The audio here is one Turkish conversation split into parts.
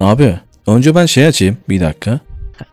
Abi önce ben şey açayım bir dakika.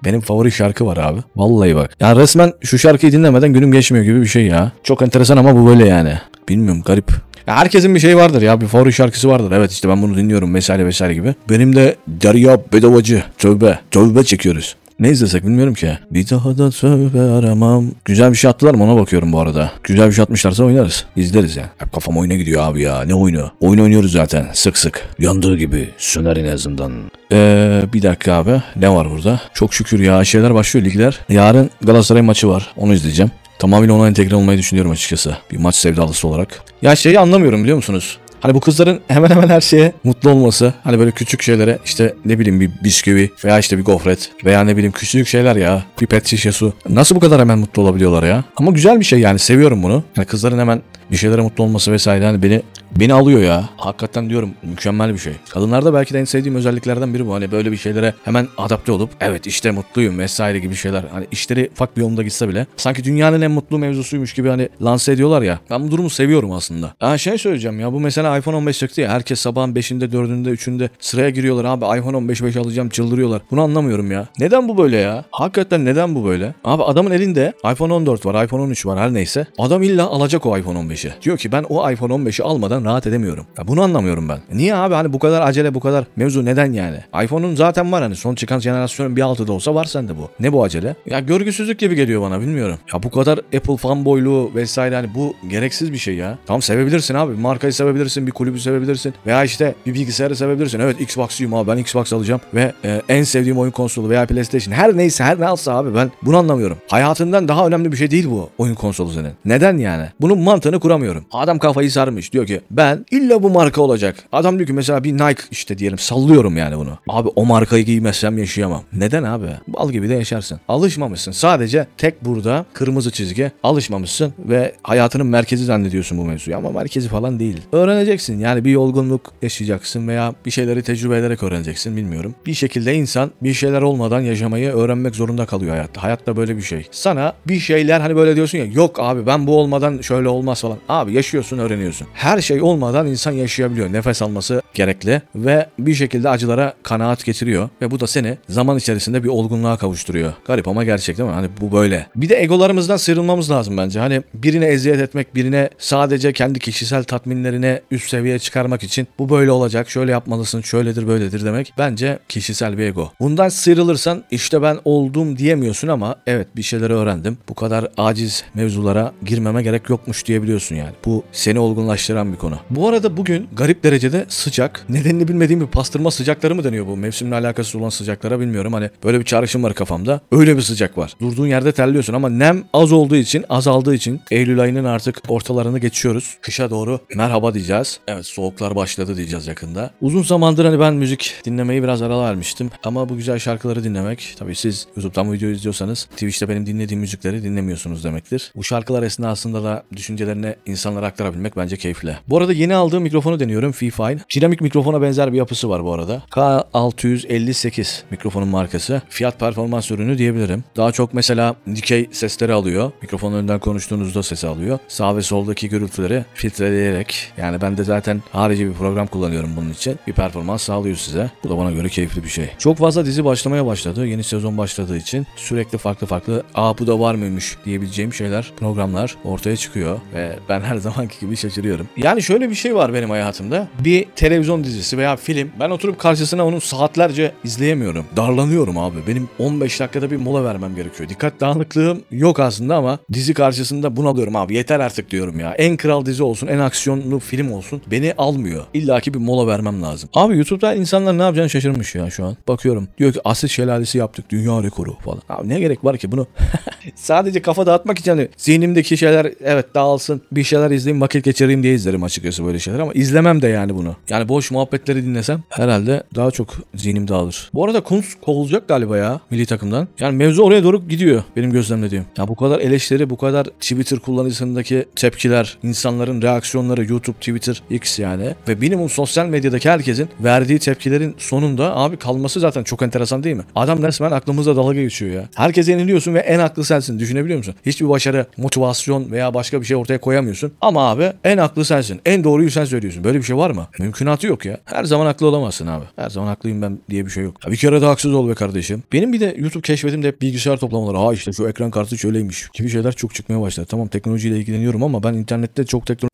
Benim favori şarkı var abi. Vallahi bak. Ya resmen şu şarkıyı dinlemeden günüm geçmiyor gibi bir şey ya. Çok enteresan ama bu böyle yani. Bilmiyorum garip. Ya herkesin bir şey vardır ya bir favori şarkısı vardır. Evet işte ben bunu dinliyorum vesaire vesaire gibi. Benim de Derya Bedavacı. Tövbe. Tövbe çekiyoruz. Ne izlesek bilmiyorum ki. Bir daha da tövbe aramam. Güzel bir şey attılar mı ona bakıyorum bu arada. Güzel bir şey atmışlarsa oynarız. İzleriz ya. Hep kafam oyuna gidiyor abi ya. Ne oyunu? Oyun oynuyoruz zaten sık sık. Yandığı gibi söner en azından. Ee, bir dakika abi. Ne var burada? Çok şükür ya şeyler başlıyor ligler. Yarın Galatasaray maçı var. Onu izleyeceğim. Tamamıyla ona entegre olmayı düşünüyorum açıkçası. Bir maç sevdalısı olarak. Ya şeyi anlamıyorum biliyor musunuz? Hani bu kızların hemen hemen her şeye mutlu olması. Hani böyle küçük şeylere işte ne bileyim bir bisküvi veya işte bir gofret veya ne bileyim küçük şeyler ya. Bir pet şişe su. Nasıl bu kadar hemen mutlu olabiliyorlar ya? Ama güzel bir şey yani seviyorum bunu. Yani kızların hemen bir şeylere mutlu olması vesaire hani beni beni alıyor ya. Hakikaten diyorum mükemmel bir şey. Kadınlarda belki de en sevdiğim özelliklerden biri bu. Hani böyle bir şeylere hemen adapte olup evet işte mutluyum vesaire gibi şeyler. Hani işleri ufak bir yolunda gitse bile sanki dünyanın en mutlu mevzusuymuş gibi hani lanse ediyorlar ya. Ben bu durumu seviyorum aslında. Ha şey söyleyeceğim ya bu mesela iPhone 15 çıktı ya. Herkes sabahın 5'inde 4'ünde 3'ünde sıraya giriyorlar abi iPhone 15 5 alacağım çıldırıyorlar. Bunu anlamıyorum ya. Neden bu böyle ya? Hakikaten neden bu böyle? Abi adamın elinde iPhone 14 var, iPhone 13 var her neyse. Adam illa alacak o iPhone 15'i. Diyor ki ben o iPhone 15'i almadan rahat edemiyorum. Ya bunu anlamıyorum ben. Niye abi hani bu kadar acele bu kadar mevzu neden yani? iPhone'un zaten var hani son çıkan jenerasyonun bir altı da olsa var sende bu. Ne bu acele? Ya görgüsüzlük gibi geliyor bana bilmiyorum. Ya bu kadar Apple fanboyluğu vesaire hani bu gereksiz bir şey ya. Tamam sevebilirsin abi. Markayı sevebilirsin, bir kulübü sevebilirsin veya işte bir bilgisayarı sevebilirsin. Evet Xbox'cuyum abi ben Xbox alacağım ve e, en sevdiğim oyun konsolu veya PlayStation her neyse her ne alsa abi ben bunu anlamıyorum. Hayatından daha önemli bir şey değil bu oyun konsolu senin. Neden yani? Bunun mantığını kuramıyorum. Adam kafayı sarmış diyor ki ben illa bu marka olacak. Adam diyor ki mesela bir Nike işte diyelim sallıyorum yani bunu. Abi o markayı giymezsem yaşayamam. Neden abi? Bal gibi de yaşarsın. Alışmamışsın. Sadece tek burada kırmızı çizgi alışmamışsın ve hayatının merkezi zannediyorsun bu mevzuyu ama merkezi falan değil. Öğreneceksin yani bir yolgunluk yaşayacaksın veya bir şeyleri tecrübe ederek öğreneceksin bilmiyorum. Bir şekilde insan bir şeyler olmadan yaşamayı öğrenmek zorunda kalıyor hayatta. Hayatta böyle bir şey. Sana bir şeyler hani böyle diyorsun ya yok abi ben bu olmadan şöyle olmaz falan. Abi yaşıyorsun öğreniyorsun. Her şey olmadan insan yaşayabiliyor. Nefes alması gerekli ve bir şekilde acılara kanaat getiriyor ve bu da seni zaman içerisinde bir olgunluğa kavuşturuyor. Garip ama gerçek değil mi? Hani bu böyle. Bir de egolarımızdan sıyrılmamız lazım bence. Hani birine eziyet etmek, birine sadece kendi kişisel tatminlerine üst seviyeye çıkarmak için bu böyle olacak, şöyle yapmalısın, şöyledir böyledir demek bence kişisel bir ego. Bundan sıyrılırsan işte ben oldum diyemiyorsun ama evet bir şeyleri öğrendim. Bu kadar aciz mevzulara girmeme gerek yokmuş diyebiliyorsun yani. Bu seni olgunlaştıran bir konu. Bu arada bugün garip derecede sıcak. Nedenini bilmediğim bir pastırma sıcakları mı deniyor bu? Mevsimle alakası olan sıcaklara bilmiyorum. Hani böyle bir çağrışım var kafamda. Öyle bir sıcak var. Durduğun yerde terliyorsun ama nem az olduğu için, azaldığı için Eylül ayının artık ortalarını geçiyoruz. Kışa doğru merhaba diyeceğiz. Evet soğuklar başladı diyeceğiz yakında. Uzun zamandır hani ben müzik dinlemeyi biraz ara vermiştim. Ama bu güzel şarkıları dinlemek, tabii siz YouTube'dan bu videoyu izliyorsanız Twitch'te benim dinlediğim müzikleri dinlemiyorsunuz demektir. Bu şarkılar esnasında da düşüncelerini insanlara aktarabilmek bence keyifli. Bu arada yeni aldığım mikrofonu deniyorum. Fifine. Dinamik mikrofona benzer bir yapısı var bu arada. K658 mikrofonun markası. Fiyat performans ürünü diyebilirim. Daha çok mesela dikey sesleri alıyor. Mikrofonun önünden konuştuğunuzda sesi alıyor. Sağ ve soldaki gürültüleri filtreleyerek yani ben de zaten harici bir program kullanıyorum bunun için. Bir performans sağlıyor size. Bu da bana göre keyifli bir şey. Çok fazla dizi başlamaya başladı. Yeni sezon başladığı için sürekli farklı farklı aa bu da var mıymış diyebileceğim şeyler, programlar ortaya çıkıyor ve ben her zamanki gibi şaşırıyorum. Yani şöyle bir şey var benim hayatımda. Bir televizyon dizisi veya film ben oturup karşısına onu saatlerce izleyemiyorum. Darlanıyorum abi. Benim 15 dakikada bir mola vermem gerekiyor. Dikkat dağınıklığım yok aslında ama dizi karşısında bunalıyorum abi. Yeter artık diyorum ya. En kral dizi olsun, en aksiyonlu film olsun. Beni almıyor. İlla ki bir mola vermem lazım. Abi YouTube'da insanlar ne yapacağını şaşırmış ya şu an. Bakıyorum. Diyor ki asit şelalesi yaptık. Dünya rekoru falan. Abi ne gerek var ki bunu? Sadece kafa dağıtmak için hani zihnimdeki şeyler evet dağılsın. Bir şeyler izleyeyim vakit geçireyim diye izlerim açıkçası böyle şeyler ama izlemem de yani bunu. Yani boş muhabbetleri dinlesem herhalde daha çok zihnim dağılır. Bu arada Kunz kovulacak galiba ya milli takımdan. Yani mevzu oraya doğru gidiyor benim gözlemlediğim. Ya bu kadar eleştiri, bu kadar Twitter kullanıcısındaki tepkiler, insanların reaksiyonları, YouTube, Twitter, X yani ve minimum sosyal medyadaki herkesin verdiği tepkilerin sonunda abi kalması zaten çok enteresan değil mi? Adam resmen aklımızda dalga geçiyor ya. Herkese yeniliyorsun ve en haklı sensin. Düşünebiliyor musun? Hiçbir başarı, motivasyon veya başka bir şey ortaya koyamıyorsun. Ama abi en haklı sensin. En doğruyu sen söylüyorsun. Böyle bir şey var mı? Mümkünatı yok ya. Her zaman haklı olamazsın abi. Her zaman haklıyım ben diye bir şey yok. Ya bir kere de haksız ol be kardeşim. Benim bir de YouTube keşfetimde hep bilgisayar toplamaları. Ha işte şu ekran kartı şöyleymiş gibi şeyler çok çıkmaya başladı. Tamam teknolojiyle ilgileniyorum ama ben internette çok teknoloji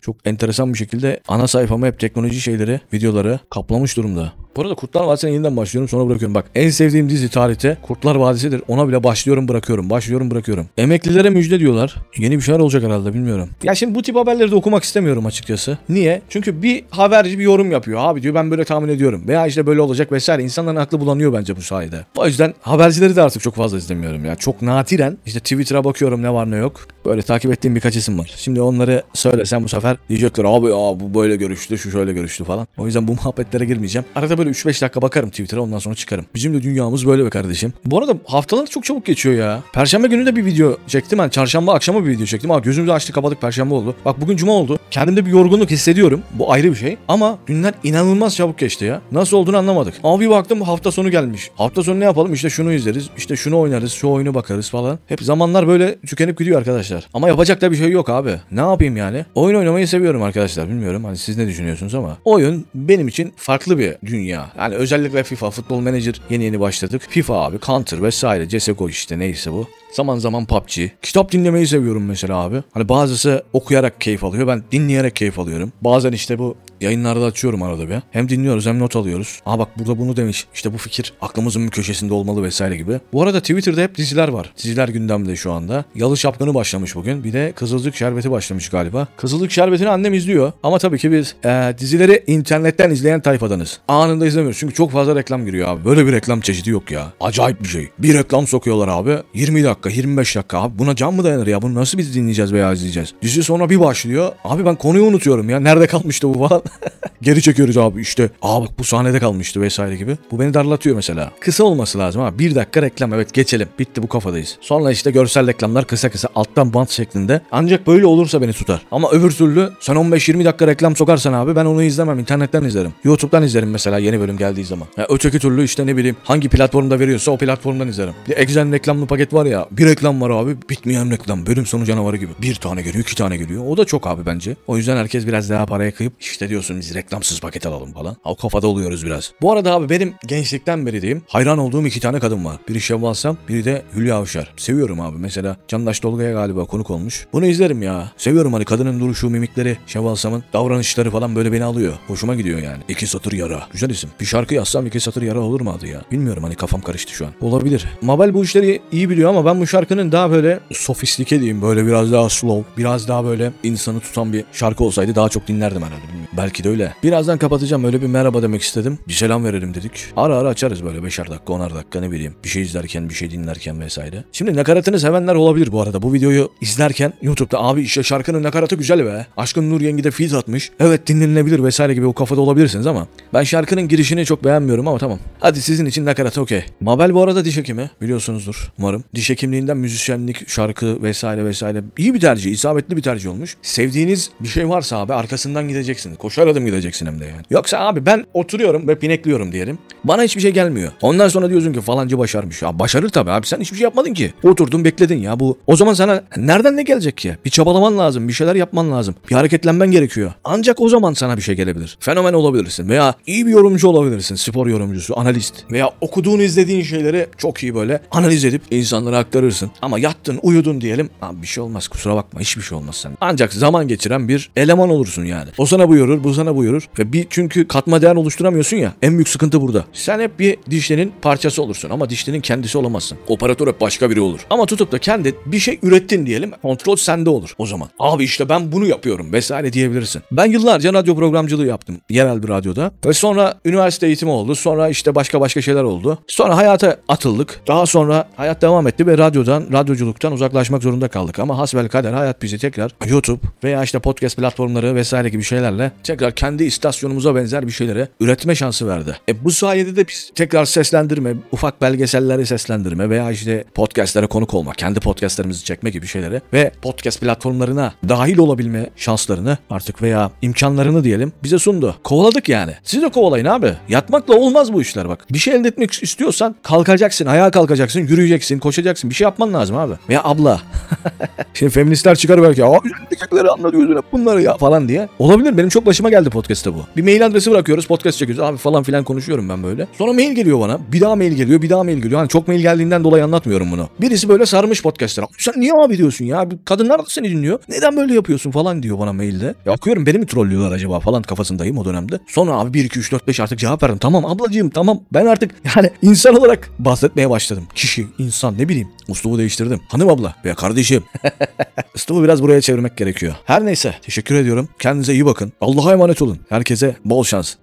çok enteresan bir şekilde ana sayfama hep teknoloji şeyleri, videoları kaplamış durumda. Bu arada Kurtlar Vadisi'ne yeniden başlıyorum sonra bırakıyorum. Bak en sevdiğim dizi tarihte Kurtlar Vadisi'dir. Ona bile başlıyorum bırakıyorum. Başlıyorum bırakıyorum. Emeklilere müjde diyorlar. Yeni bir şeyler olacak herhalde bilmiyorum. Ya şimdi bu tip haberleri de okumak istemiyorum açıkçası. Niye? Çünkü bir haberci bir yorum yapıyor. Abi diyor ben böyle tahmin ediyorum. Veya işte böyle olacak vesaire. İnsanların aklı bulanıyor bence bu sayede. O yüzden habercileri de artık çok fazla izlemiyorum ya. Çok natiren işte Twitter'a bakıyorum ne var ne yok. Böyle takip ettiğim birkaç isim var. Şimdi onları söylesem bu sefer diyecekler abi ya bu böyle görüştü şu şöyle görüştü falan. O yüzden bu muhabbetlere girmeyeceğim. Arada böyle 3-5 dakika bakarım Twitter'a ondan sonra çıkarım. Bizim de dünyamız böyle be kardeşim. Bu arada haftalar çok çabuk geçiyor ya. Perşembe günü de bir video çektim ben. Çarşamba akşama bir video çektim. Aa gözümüzü açtı kapadık perşembe oldu. Bak bugün cuma oldu. Kendimde bir yorgunluk hissediyorum. Bu ayrı bir şey. Ama günler inanılmaz çabuk geçti ya. Nasıl olduğunu anlamadık. Ama bir baktım hafta sonu gelmiş. Hafta sonu ne yapalım? İşte şunu izleriz. işte şunu oynarız. Şu oyunu bakarız falan. Hep zamanlar böyle tükenip gidiyor arkadaşlar. Ama yapacak da bir şey yok abi. Ne yapayım yani? Oyun oynamayı seviyorum arkadaşlar. Bilmiyorum hani siz ne düşünüyorsunuz ama. Oyun benim için farklı bir dünya. Yani özellikle FIFA, Futbol Manager yeni yeni başladık. FIFA abi, Counter vesaire, CSGO işte neyse bu. Zaman zaman PUBG. Kitap dinlemeyi seviyorum mesela abi. Hani bazısı okuyarak keyif alıyor. Ben dinleyerek keyif alıyorum. Bazen işte bu yayınlarda açıyorum arada bir. Hem dinliyoruz hem not alıyoruz. Aa bak burada bunu demiş. İşte bu fikir aklımızın bir köşesinde olmalı vesaire gibi. Bu arada Twitter'da hep diziler var. Diziler gündemde şu anda. Yalı Şapkını başlamış bugün. Bir de Kızılcık Şerbeti başlamış galiba. Kızılcık Şerbeti'ni annem izliyor. Ama tabii ki biz e, dizileri internetten izleyen tayfadanız. Anında izlemiyoruz. Çünkü çok fazla reklam giriyor abi. Böyle bir reklam çeşidi yok ya. Acayip bir şey. Bir reklam sokuyorlar abi. 20 dakika, 25 dakika abi. Buna can mı dayanır ya? Bunu nasıl biz dinleyeceğiz veya izleyeceğiz? Dizi sonra bir başlıyor. Abi ben konuyu unutuyorum ya. Nerede kalmıştı bu falan. Geri çekiyoruz abi işte. Aa bak bu sahnede kalmıştı vesaire gibi. Bu beni darlatıyor mesela. Kısa olması lazım abi. Bir dakika reklam evet geçelim. Bitti bu kafadayız. Sonra işte görsel reklamlar kısa kısa alttan bant şeklinde. Ancak böyle olursa beni tutar. Ama öbür türlü sen 15-20 dakika reklam sokarsan abi ben onu izlemem. internetten izlerim. YouTube'dan izlerim mesela yeni bölüm geldiği zaman. Ya öteki türlü işte ne bileyim hangi platformda veriyorsa o platformdan izlerim. Bir Exxen reklamlı paket var ya. Bir reklam var abi. Bitmeyen reklam. Bölüm sonu canavarı gibi. Bir tane geliyor iki tane geliyor. O da çok abi bence. O yüzden herkes biraz daha paraya kıyıp işte diyorsun biz reklamsız paket alalım falan. O kafada oluyoruz biraz. Bu arada abi benim gençlikten beri diyeyim hayran olduğum iki tane kadın var. Biri Şevval Sam, biri de Hülya Avşar. Seviyorum abi. Mesela Candaş Tolga'ya galiba konuk olmuş. Bunu izlerim ya. Seviyorum hani kadının duruşu, mimikleri, Şevval Sam'ın davranışları falan böyle beni alıyor. Hoşuma gidiyor yani. İki satır yara. Güzel isim. Bir şarkı yazsam iki satır yara olur mu adı ya? Bilmiyorum hani kafam karıştı şu an. Olabilir. Mabel bu işleri iyi biliyor ama ben bu şarkının daha böyle sofistike diyeyim. Böyle biraz daha slow. Biraz daha böyle insanı tutan bir şarkı olsaydı daha çok dinlerdim herhalde. Bilmiyorum. Belki de öyle. Birazdan kapatacağım. Öyle bir merhaba demek istedim. Bir selam verelim dedik. Ara ara açarız böyle beşer dakika, onar dakika ne bileyim. Bir şey izlerken, bir şey dinlerken vesaire. Şimdi nakaratını sevenler olabilir bu arada. Bu videoyu izlerken YouTube'da abi işte şarkının nakaratı güzel be. Aşkın Nur Yengi de feat atmış. Evet dinlenilebilir vesaire gibi o kafada olabilirsiniz ama ben şarkının girişini çok beğenmiyorum ama tamam. Hadi sizin için nakaratı okey. Mabel bu arada diş hekimi biliyorsunuzdur umarım. Diş hekimliğinden müzisyenlik, şarkı vesaire vesaire iyi bir tercih, isabetli bir tercih olmuş. Sevdiğiniz bir şey varsa abi arkasından gideceksiniz. Koşar adım gideceksin hem de yani. Yoksa abi ben oturuyorum ve pinekliyorum diyelim. Bana hiçbir şey gelmiyor. Ondan sonra diyorsun ki falanca başarmış. Ya başarır tabii abi sen hiçbir şey yapmadın ki. Oturdun bekledin ya bu. O zaman sana nereden ne gelecek ki? Bir çabalaman lazım, bir şeyler yapman lazım. Bir hareketlenmen gerekiyor. Ancak o zaman sana bir şey gelebilir. Fenomen olabilirsin veya iyi bir yorumcu olabilirsin. Spor yorumcusu, analist. Veya okuduğun, izlediğin şeyleri çok iyi böyle analiz edip insanlara aktarırsın. Ama yattın, uyudun diyelim. Abi bir şey olmaz kusura bakma hiçbir şey olmaz sen. Ancak zaman geçiren bir eleman olursun yani. O sana buyurur, bu sana buyurur. Ve bir çünkü katma değer oluşturamıyorsun ya. En büyük sıkıntı burada. Sen hep bir dişlerin parçası olursun ama dişlerin kendisi olamazsın. Operatör hep başka biri olur. Ama tutup da kendi bir şey ürettin diyelim. Kontrol sende olur o zaman. Abi işte ben bunu yapıyorum vesaire diyebilirsin. Ben yıllarca radyo programcılığı yaptım. Yerel bir radyoda. Ve sonra üniversite eğitimi oldu. Sonra işte başka başka şeyler oldu. Sonra hayata atıldık. Daha sonra hayat devam etti ve radyodan, radyoculuktan uzaklaşmak zorunda kaldık. Ama hasbel kader hayat bizi tekrar YouTube veya işte podcast platformları vesaire gibi şeylerle tekrar kendi istasyonumuza benzer bir şeylere üretme şansı verdi. E bu sayede de biz tekrar seslendirme, ufak belgeselleri seslendirme veya işte podcastlere konuk olma, kendi podcastlerimizi çekme gibi şeylere ve podcast platformlarına dahil olabilme şanslarını artık veya imkanlarını diyelim bize sundu. Kovaladık yani. Siz de kovalayın abi. Yatmakla olmaz bu işler bak. Bir şey elde etmek istiyorsan kalkacaksın, ayağa kalkacaksın, yürüyeceksin, koşacaksın. Bir şey yapman lazım abi. Veya abla. Şimdi feministler çıkar belki. Aa erkekleri anlatıyorsun hep bunları ya falan diye. Olabilir. Benim çok başıma geldi podcast'te bu. Bir mail adresi bırakıyoruz. Podcast çekiyoruz. Abi falan filan konuşuyorum ben böyle. Sonra mail geliyor bana. Bir daha mail geliyor. Bir daha mail geliyor. Hani çok mail geldiğinden dolayı anlatmıyorum bunu. Birisi böyle sarmış podcast'lara. Sen niye abi diyorsun ya? Kadınlar da seni dinliyor. Neden böyle yapıyorsun falan diyor bana mailde. Ya okuyorum beni mi trollüyorlar acaba falan kafasındayım o dönemde. Sonra abi 1 2 3 4 5 artık cevap verdim. Tamam ablacığım tamam. Ben artık yani insan olarak bahsetmeye başladım. Kişi, insan ne bileyim. Uslubu değiştirdim. Hanım abla veya kardeşim. Üslubu biraz buraya çevirmek gerekiyor. Her neyse teşekkür ediyorum. Kendinize iyi bakın. Allah'a emanet olun. Herkese bol şans.